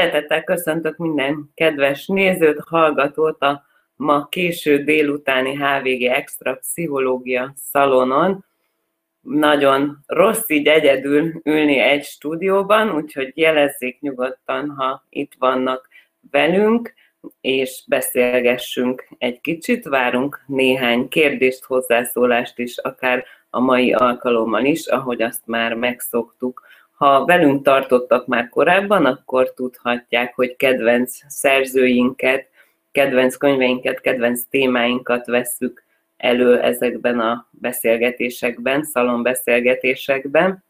Szeretettel köszöntök minden kedves nézőt, hallgatót a ma késő délutáni HVG Extra Pszichológia szalonon. Nagyon rossz így egyedül ülni egy stúdióban, úgyhogy jelezzék nyugodtan, ha itt vannak velünk, és beszélgessünk egy kicsit. Várunk néhány kérdést, hozzászólást is, akár a mai alkalommal is, ahogy azt már megszoktuk ha velünk tartottak már korábban, akkor tudhatják, hogy kedvenc szerzőinket, kedvenc könyveinket, kedvenc témáinkat vesszük elő ezekben a beszélgetésekben, szalonbeszélgetésekben,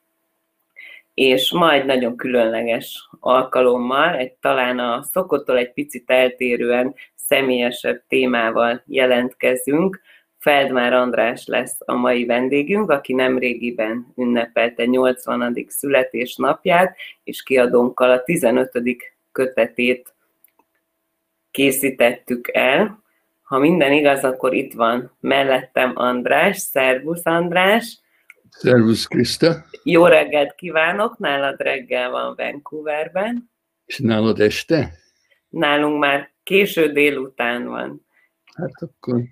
és majd nagyon különleges alkalommal, egy talán a szokottól egy picit eltérően személyesebb témával jelentkezünk, Feldmár András lesz a mai vendégünk, aki nemrégiben ünnepelte 80. születésnapját, és kiadónkkal a 15. kötetét készítettük el. Ha minden igaz, akkor itt van mellettem András. Szervusz András! Szervusz Krista! Jó reggelt kívánok! Nálad reggel van Vancouverben. És nálad este? Nálunk már késő délután van. Hát akkor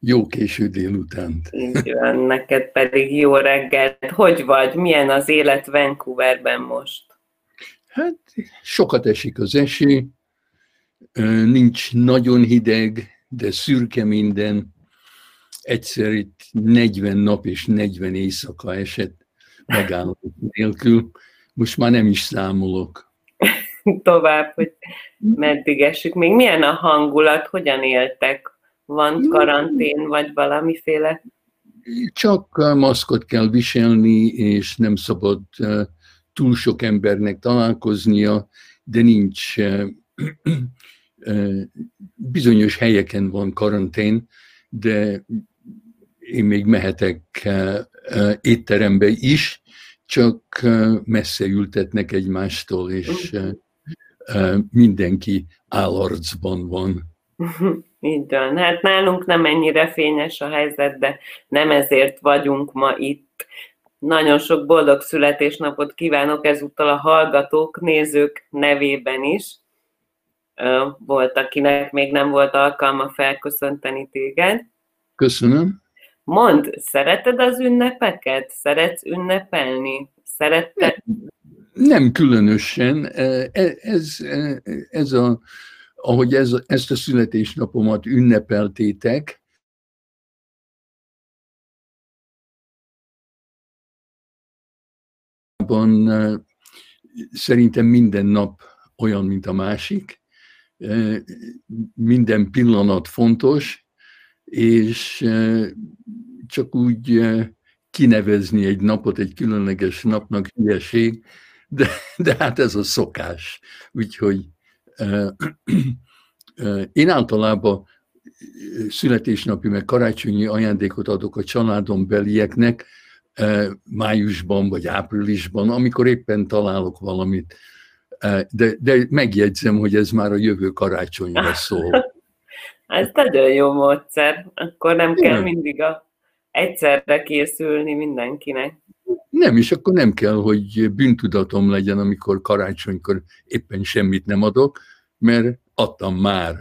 jó késő délutánt. Így van, neked pedig jó reggelt. Hogy vagy? Milyen az élet Vancouverben most? Hát sokat esik az eső, nincs nagyon hideg, de szürke minden. Egyszer itt 40 nap és 40 éjszaka esett megállapot nélkül. Most már nem is számolok. Tovább, hogy meddig esik. Még milyen a hangulat, hogyan éltek van karantén, vagy valamiféle? Csak maszkot kell viselni, és nem szabad túl sok embernek találkoznia, de nincs bizonyos helyeken van karantén, de én még mehetek étterembe is, csak messze ültetnek egymástól, és mindenki állarcban van. Így van. Hát nálunk nem ennyire fényes a helyzet, de nem ezért vagyunk ma itt. Nagyon sok boldog születésnapot kívánok ezúttal a hallgatók, nézők nevében is. Volt, akinek még nem volt alkalma felköszönteni téged. Köszönöm. Mond, szereted az ünnepeket? Szeretsz ünnepelni? Szeretted? Nem különösen. E, ez, ez a ahogy ez, ezt a születésnapomat ünnepeltétek, szerintem minden nap olyan, mint a másik, minden pillanat fontos, és csak úgy kinevezni egy napot egy különleges napnak hülyeség, de, de hát ez a szokás. Úgyhogy én általában születésnapi, meg karácsonyi ajándékot adok a családom belieknek májusban vagy áprilisban, amikor éppen találok valamit. De, de megjegyzem, hogy ez már a jövő karácsonyra szól. Ez nagyon jó módszer. Akkor nem kell mindig a egyszerre készülni mindenkinek. Nem, és akkor nem kell, hogy bűntudatom legyen, amikor karácsonykor éppen semmit nem adok, mert adtam már.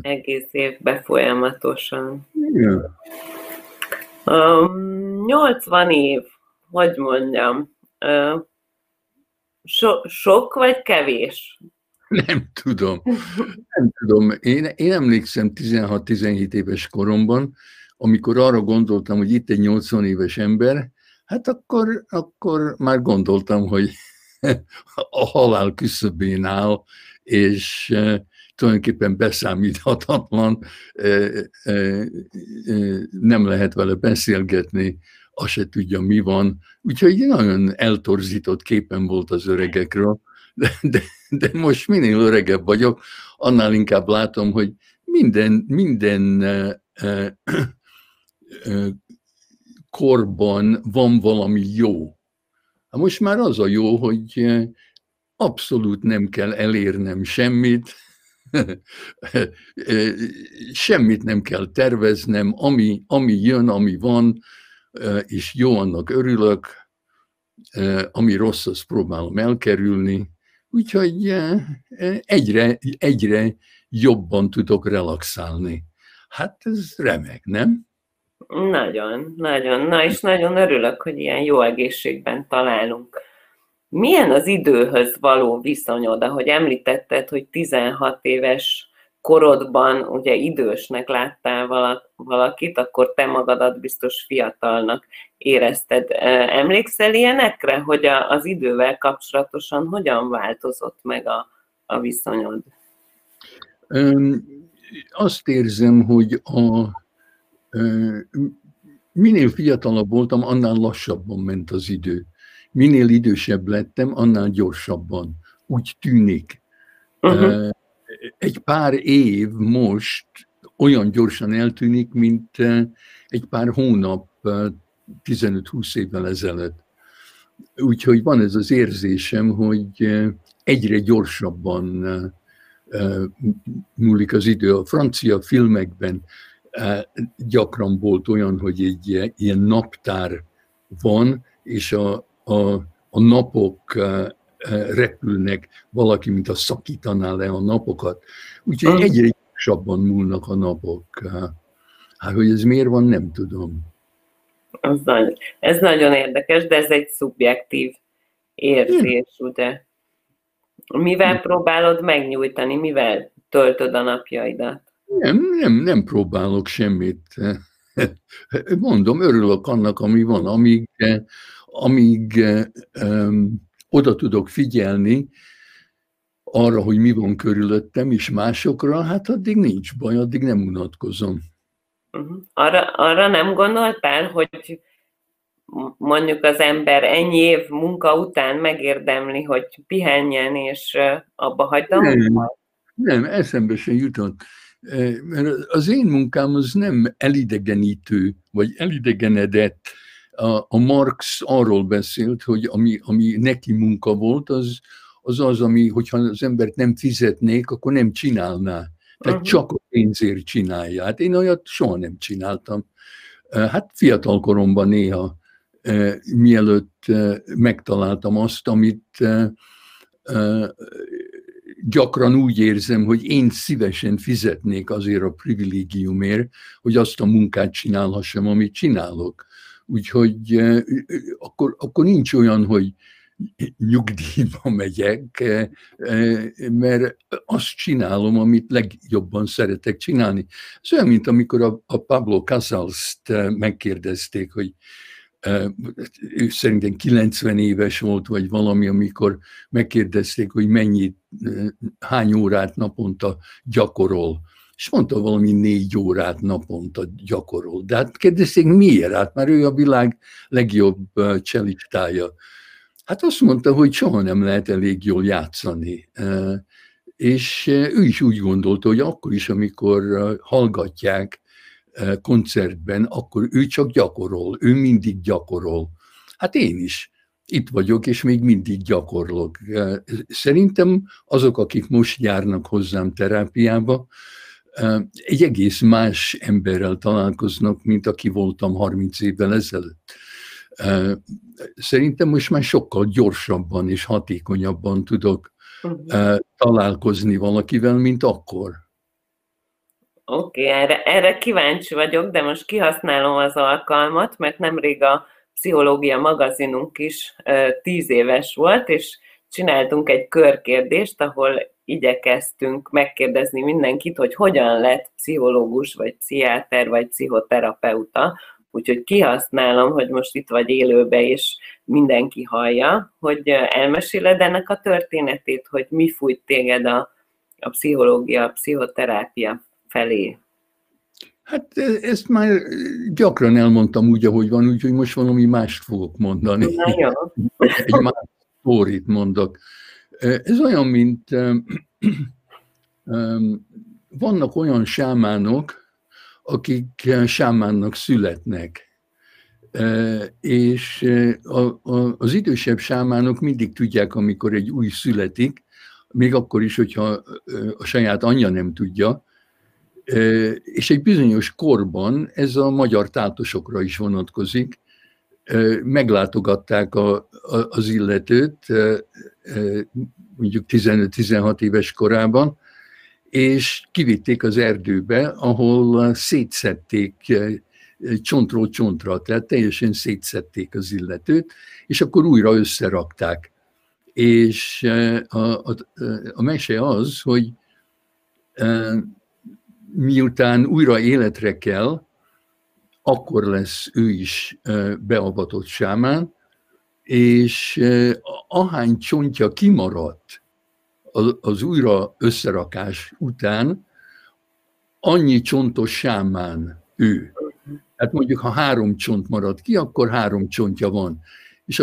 Egész évben folyamatosan. Igen. Um, 80 év, hogy mondjam, uh, so, sok vagy kevés? Nem tudom. Nem tudom. Én, én emlékszem 16-17 éves koromban, amikor arra gondoltam, hogy itt egy 80 éves ember, hát akkor, akkor már gondoltam, hogy a halál küszöbén áll, és e, tulajdonképpen beszámíthatatlan, e, e, nem lehet vele beszélgetni, azt se tudja, mi van. Úgyhogy nagyon eltorzított képen volt az öregekről, de, de, de most minél öregebb vagyok, annál inkább látom, hogy minden, minden korban van valami jó. Most már az a jó, hogy abszolút nem kell elérnem semmit, semmit nem kell terveznem, ami, ami jön, ami van, és jó, annak örülök, ami rossz, azt próbálom elkerülni, úgyhogy egyre, egyre jobban tudok relaxálni. Hát ez remek, nem? Nagyon, nagyon. Na és nagyon örülök, hogy ilyen jó egészségben találunk. Milyen az időhöz való viszonyod? Ahogy említetted, hogy 16 éves korodban ugye idősnek láttál valakit, akkor te magadat biztos fiatalnak érezted. Emlékszel ilyenekre, hogy az idővel kapcsolatosan hogyan változott meg a, a viszonyod? Azt érzem, hogy a, minél fiatalabb voltam, annál lassabban ment az idő. Minél idősebb lettem, annál gyorsabban. Úgy tűnik. Uh-huh. Egy pár év most olyan gyorsan eltűnik, mint egy pár hónap 15-20 évvel ezelőtt. Úgyhogy van ez az érzésem, hogy egyre gyorsabban múlik az idő. A francia filmekben gyakran volt olyan, hogy egy ilyen naptár van, és a, a, a napok repülnek, valaki, mint a szakítaná le a napokat. Úgyhogy egyre gyorsabban múlnak a napok. Hát, hogy ez miért van, nem tudom. Ez, nagy, ez nagyon érdekes, de ez egy szubjektív érzés, ugye? Mivel próbálod megnyújtani, mivel töltöd a napjaidat? Nem, nem, nem próbálok semmit. Mondom, örülök annak, ami van, amíg, amíg um, oda tudok figyelni arra, hogy mi van körülöttem, és másokra, hát addig nincs baj, addig nem unatkozom. Uh-huh. Arra, arra nem gondoltál, hogy mondjuk az ember ennyi év munka után megérdemli, hogy pihenjen, és abba hagyta nem, nem, eszembe sem jutott. Mert az én munkám az nem elidegenítő, vagy elidegenedett. A, a Marx arról beszélt, hogy ami, ami neki munka volt, az, az az, ami, hogyha az embert nem fizetnék, akkor nem csinálná. Tehát uh-huh. csak a pénzért csinálja. Hát én olyat soha nem csináltam. Hát fiatal koromban néha, mielőtt megtaláltam azt, amit gyakran úgy érzem, hogy én szívesen fizetnék azért a privilégiumért, hogy azt a munkát csinálhassam, amit csinálok. Úgyhogy akkor, akkor nincs olyan, hogy nyugdíjba megyek, mert azt csinálom, amit legjobban szeretek csinálni. Ez olyan, mint amikor a, a Pablo Casals-t megkérdezték, hogy ő szerintem 90 éves volt, vagy valami, amikor megkérdezték, hogy mennyit, hány órát naponta gyakorol. És mondta valami négy órát naponta gyakorol. De hát kérdezték, miért? Hát már ő a világ legjobb cselistája. Hát azt mondta, hogy soha nem lehet elég jól játszani. És ő is úgy gondolta, hogy akkor is, amikor hallgatják koncertben, akkor ő csak gyakorol, ő mindig gyakorol. Hát én is itt vagyok, és még mindig gyakorlok. Szerintem azok, akik most járnak hozzám terápiába, egy egész más emberrel találkoznak, mint aki voltam 30 évvel ezelőtt. Szerintem most már sokkal gyorsabban és hatékonyabban tudok uh-huh. találkozni valakivel, mint akkor. Oké, okay, erre, erre kíváncsi vagyok, de most kihasználom az alkalmat, mert nemrég a Pszichológia magazinunk is tíz éves volt, és csináltunk egy körkérdést, ahol igyekeztünk megkérdezni mindenkit, hogy hogyan lett pszichológus, vagy pszichiáter, vagy pszichoterapeuta. Úgyhogy kihasználom, hogy most itt vagy élőbe, és mindenki hallja, hogy elmeséled ennek a történetét, hogy mi fújt téged a, a pszichológia, a pszichoterápia felé? Hát e, ezt már gyakran elmondtam úgy, ahogy van, úgyhogy most valami mást fogok mondani. Na jó. Egy más sztorit mondok. E, ez olyan, mint vannak olyan sámánok, akik sámánnak születnek. E, és az idősebb sámánok mindig tudják, amikor egy új születik, még akkor is, hogyha a saját anyja nem tudja, és egy bizonyos korban ez a magyar tátosokra is vonatkozik, meglátogatták a, a, az illetőt, mondjuk 15-16 éves korában, és kivitték az erdőbe, ahol szétszették csontról csontra, tehát teljesen szétszették az illetőt, és akkor újra összerakták. És a, a, a mese az, hogy miután újra életre kell, akkor lesz ő is beavatott sámán, és ahány csontja kimaradt az újra összerakás után, annyi csontos sámán ő. Hát mondjuk, ha három csont marad ki, akkor három csontja van. És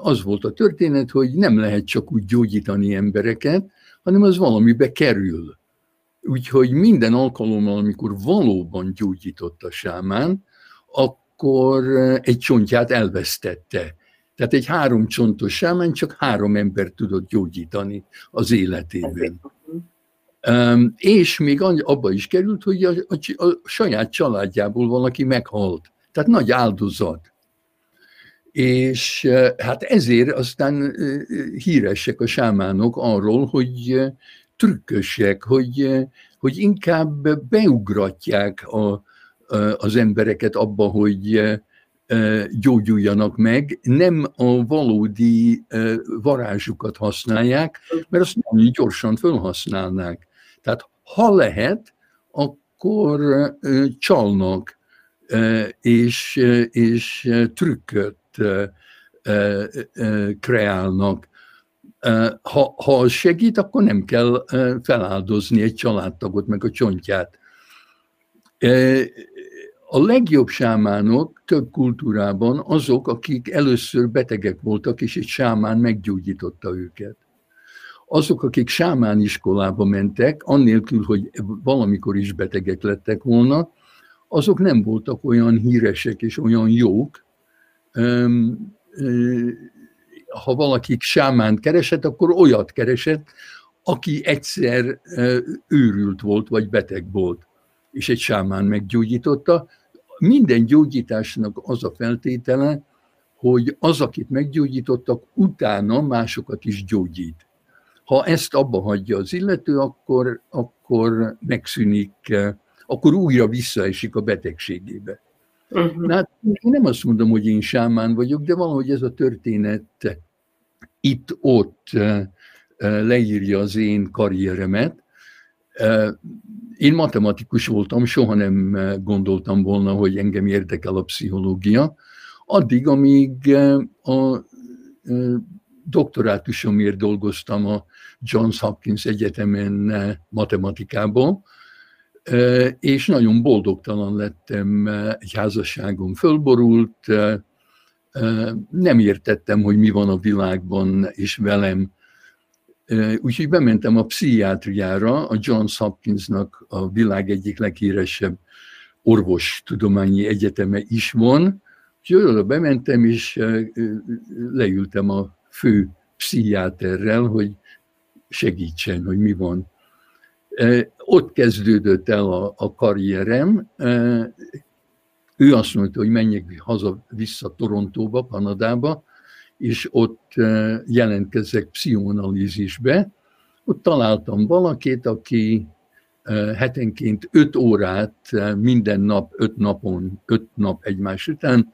az volt a történet, hogy nem lehet csak úgy gyógyítani embereket, hanem az valamibe kerül. Úgyhogy minden alkalommal, amikor valóban gyógyított a sámán, akkor egy csontját elvesztette. Tehát egy három csontos sámán csak három ember tudott gyógyítani az életében. És még abba is került, hogy a, a, a saját családjából valaki meghalt. Tehát nagy áldozat. És hát ezért aztán híresek a sámánok arról, hogy trükkösek, hogy, hogy inkább beugratják a, az embereket abba, hogy gyógyuljanak meg, nem a valódi varázsukat használják, mert azt nagyon gyorsan felhasználnák. Tehát ha lehet, akkor csalnak, és, és trükköt kreálnak. Ha, ha az segít, akkor nem kell feláldozni egy családtagot, meg a csontját. A legjobb sámánok több kultúrában azok, akik először betegek voltak, és egy sámán meggyógyította őket. Azok, akik sámán iskolába mentek, annélkül, hogy valamikor is betegek lettek volna, azok nem voltak olyan híresek és olyan jók. Ha valaki sámánt keresett, akkor olyat keresett, aki egyszer őrült volt, vagy beteg volt, és egy sámán meggyógyította, minden gyógyításnak az a feltétele, hogy az, akit meggyógyítottak, utána másokat is gyógyít. Ha ezt abba hagyja az illető, akkor, akkor megszűnik, akkor újra visszaesik a betegségébe. Uh-huh. Hát én nem azt mondom, hogy én sámán vagyok, de valahogy ez a történet itt-ott leírja az én karrieremet, én matematikus voltam, soha nem gondoltam volna, hogy engem érdekel a pszichológia, addig, amíg a doktorátusomért dolgoztam a Johns Hopkins Egyetemen matematikában, és nagyon boldogtalan lettem, egy házasságom fölborult, nem értettem, hogy mi van a világban és velem, Úgyhogy bementem a pszichiátriára, a Johns Hopkinsnak a világ egyik leghíresebb orvostudományi egyeteme is van, úgyhogy oda bementem, és leültem a fő pszichiáterrel, hogy segítsen, hogy mi van. Ott kezdődött el a, a karrierem. Ő azt mondta, hogy menjek haza vissza Torontóba, Kanadába, és ott jelentkezek pszichoanalízisbe. Ott találtam valakit, aki hetenként öt órát, minden nap, öt napon, öt nap egymás után,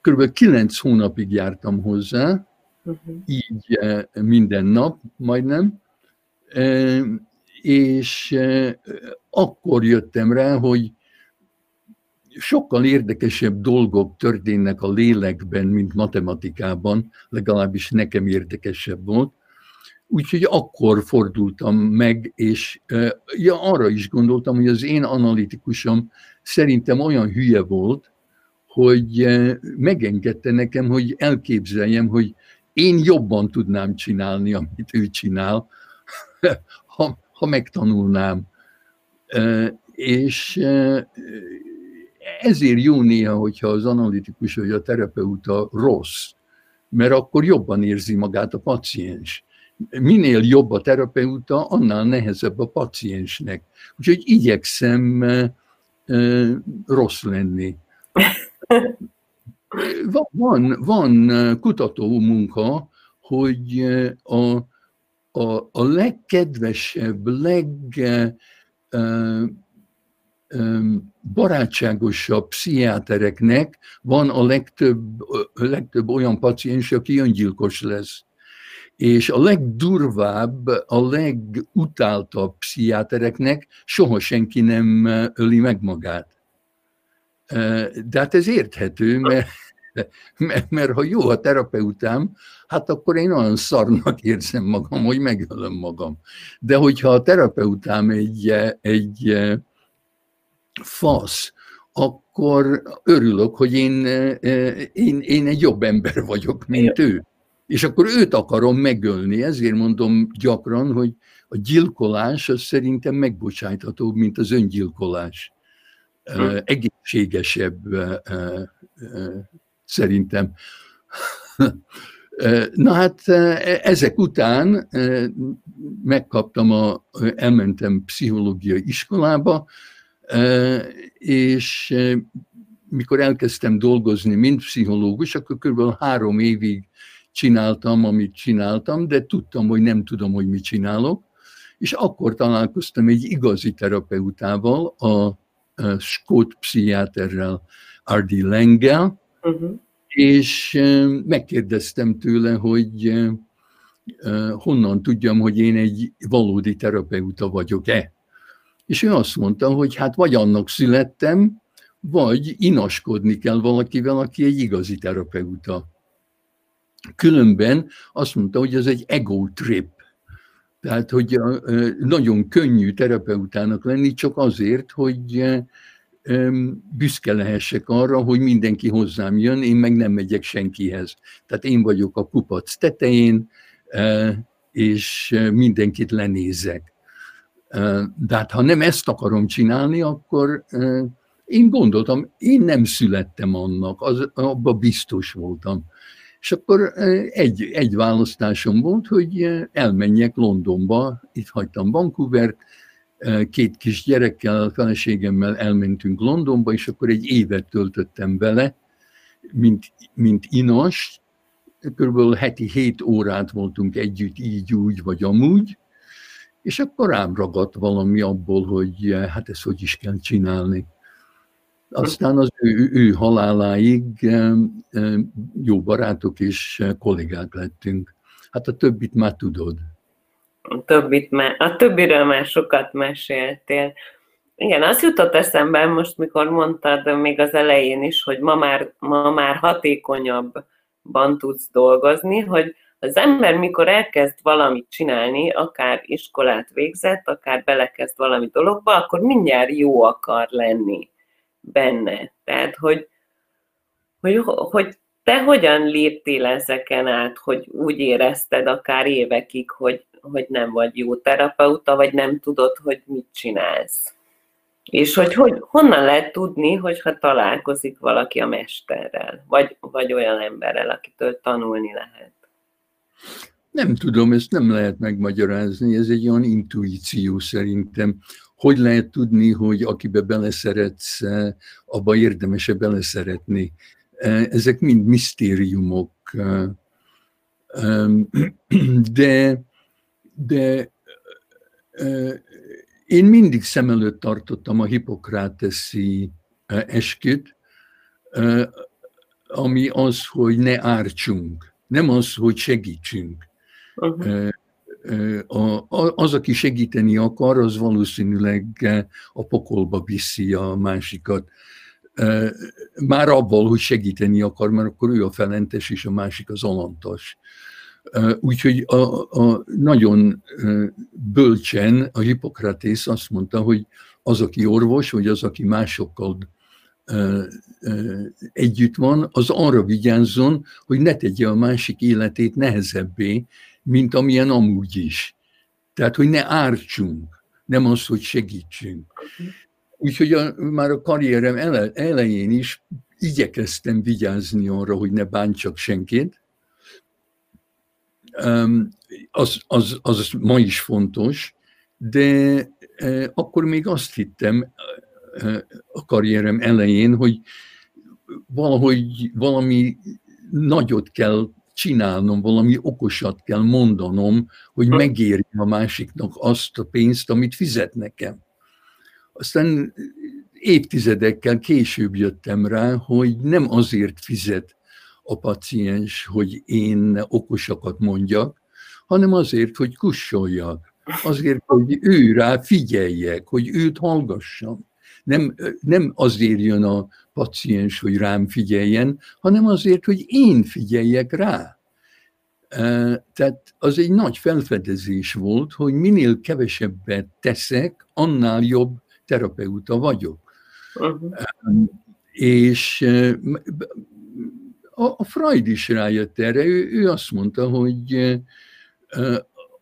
kb. kilenc hónapig jártam hozzá, uh-huh. így minden nap majdnem, és akkor jöttem rá, hogy sokkal érdekesebb dolgok történnek a lélekben, mint matematikában, legalábbis nekem érdekesebb volt. Úgyhogy akkor fordultam meg, és ja, arra is gondoltam, hogy az én analitikusom szerintem olyan hülye volt, hogy megengedte nekem, hogy elképzeljem, hogy én jobban tudnám csinálni, amit ő csinál, ha, ha megtanulnám. És ezért jó néha, hogyha az analitikus vagy a terapeuta rossz, mert akkor jobban érzi magát a paciens. Minél jobb a terapeuta, annál nehezebb a paciensnek. Úgyhogy igyekszem rossz lenni. van, van kutató munka, hogy a, a, a legkedvesebb, leg barátságosabb pszichiátereknek van a legtöbb, a legtöbb olyan paciens, aki öngyilkos lesz. És a legdurvább, a legutáltabb pszichiátereknek soha senki nem öli meg magát. De hát ez érthető, mert, mert, mert ha jó a terapeutám, hát akkor én olyan szarnak érzem magam, hogy megölöm magam. De hogyha a terapeutám egy, egy fasz, akkor örülök, hogy én, én, én egy jobb ember vagyok, mint ő. És akkor őt akarom megölni, ezért mondom gyakran, hogy a gyilkolás az szerintem megbocsájthatóbb, mint az öngyilkolás. Hm. Egészségesebb szerintem. Na hát ezek után megkaptam, a, elmentem pszichológiai iskolába, és mikor elkezdtem dolgozni, mint pszichológus, akkor kb. három évig csináltam, amit csináltam, de tudtam, hogy nem tudom, hogy mit csinálok, és akkor találkoztam egy igazi terapeutával, a, skót pszichiáterrel, R.D. Lengel, uh-huh. és megkérdeztem tőle, hogy honnan tudjam, hogy én egy valódi terapeuta vagyok-e. És ő azt mondta, hogy hát vagy annak születtem, vagy inaskodni kell valakivel, aki egy igazi terapeuta. Különben azt mondta, hogy ez egy ego trip. Tehát, hogy nagyon könnyű terapeutának lenni, csak azért, hogy büszke lehessek arra, hogy mindenki hozzám jön, én meg nem megyek senkihez. Tehát én vagyok a kupac tetején, és mindenkit lenézek. De hát ha nem ezt akarom csinálni, akkor én gondoltam, én nem születtem annak, az, abba biztos voltam. És akkor egy, egy választásom volt, hogy elmenjek Londonba, itt hagytam Vancouvert, két kis gyerekkel, feleségemmel elmentünk Londonba, és akkor egy évet töltöttem vele, mint, mint inas, körülbelül heti hét órát voltunk együtt, így, úgy, vagy amúgy, és akkor rám ragadt valami abból, hogy eh, hát ezt hogy is kell csinálni. Aztán az ő, ő haláláig eh, eh, jó barátok és kollégák lettünk. Hát a többit már tudod. A, többit már, a többiről már sokat meséltél. Igen, az jutott eszembe most, mikor mondtad még az elején is, hogy ma már, ma már hatékonyabban tudsz dolgozni, hogy az ember, mikor elkezd valamit csinálni, akár iskolát végzett, akár belekezd valami dologba, akkor mindjárt jó akar lenni benne. Tehát, hogy, hogy, hogy te hogyan léptél ezeken át, hogy úgy érezted akár évekig, hogy, hogy nem vagy jó terapeuta, vagy nem tudod, hogy mit csinálsz? És hogy, hogy honnan lehet tudni, hogyha találkozik valaki a mesterrel, vagy, vagy olyan emberrel, akitől tanulni lehet? Nem tudom, ezt nem lehet megmagyarázni, ez egy olyan intuíció szerintem. Hogy lehet tudni, hogy akibe beleszeretsz, abba érdemese beleszeretni? Ezek mind misztériumok. De, de én mindig szem előtt tartottam a hipokráteszi esküt, ami az, hogy ne ártsunk nem az, hogy segítsünk. Uh-huh. Az, aki segíteni akar, az valószínűleg a pokolba viszi a másikat. Már abból, hogy segíteni akar, mert akkor ő a felentes, és a másik az alantas. Úgyhogy a, a nagyon bölcsen a Hippokratész azt mondta, hogy az, aki orvos, vagy az, aki másokkal együtt van, az arra vigyázzon, hogy ne tegye a másik életét nehezebbé, mint amilyen amúgy is. Tehát, hogy ne ártsunk, nem az, hogy segítsünk. Úgyhogy a, már a karrierem ele, elején is igyekeztem vigyázni arra, hogy ne bántsak senkit. Az, az, az ma is fontos, de akkor még azt hittem, a karrierem elején, hogy valahogy valami nagyot kell csinálnom, valami okosat kell mondanom, hogy megérje a másiknak azt a pénzt, amit fizet nekem. Aztán évtizedekkel később jöttem rá, hogy nem azért fizet a paciens, hogy én okosakat mondjak, hanem azért, hogy kussoljak. Azért, hogy ő rá figyeljek, hogy őt hallgassam. Nem, nem azért jön a paciens, hogy rám figyeljen, hanem azért, hogy én figyeljek rá. Tehát az egy nagy felfedezés volt, hogy minél kevesebbet teszek, annál jobb terapeuta vagyok. Uh-huh. És a Freud is rájött erre, ő, ő azt mondta, hogy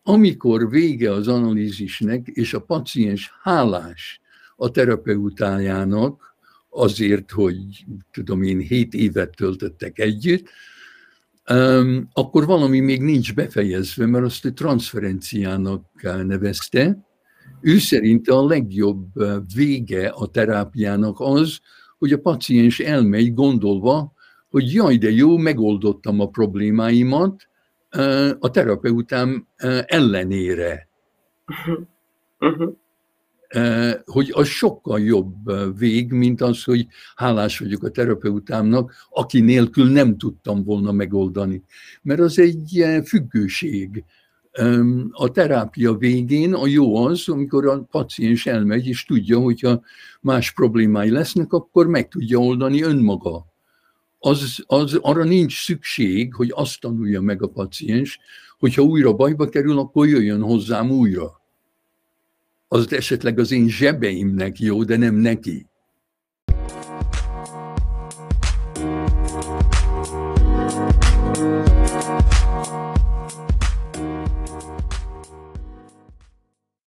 amikor vége az analízisnek, és a paciens hálás a terapeutájának azért, hogy tudom én, hét évet töltöttek együtt, akkor valami még nincs befejezve, mert azt a transferenciának nevezte. Ő szerint a legjobb vége a terápiának az, hogy a paciens elmegy gondolva, hogy jaj, de jó, megoldottam a problémáimat a terapeutám ellenére. Uh-huh. Uh-huh. Hogy az sokkal jobb vég, mint az, hogy hálás vagyok a terapeutámnak, aki nélkül nem tudtam volna megoldani. Mert az egy függőség. A terápia végén a jó az, amikor a paciens elmegy, és tudja, hogyha más problémái lesznek, akkor meg tudja oldani önmaga az, az, arra nincs szükség, hogy azt tanulja meg a paciens, hogyha újra bajba kerül, akkor jöjjön hozzám újra. Az esetleg az én zsebeimnek jó, de nem neki.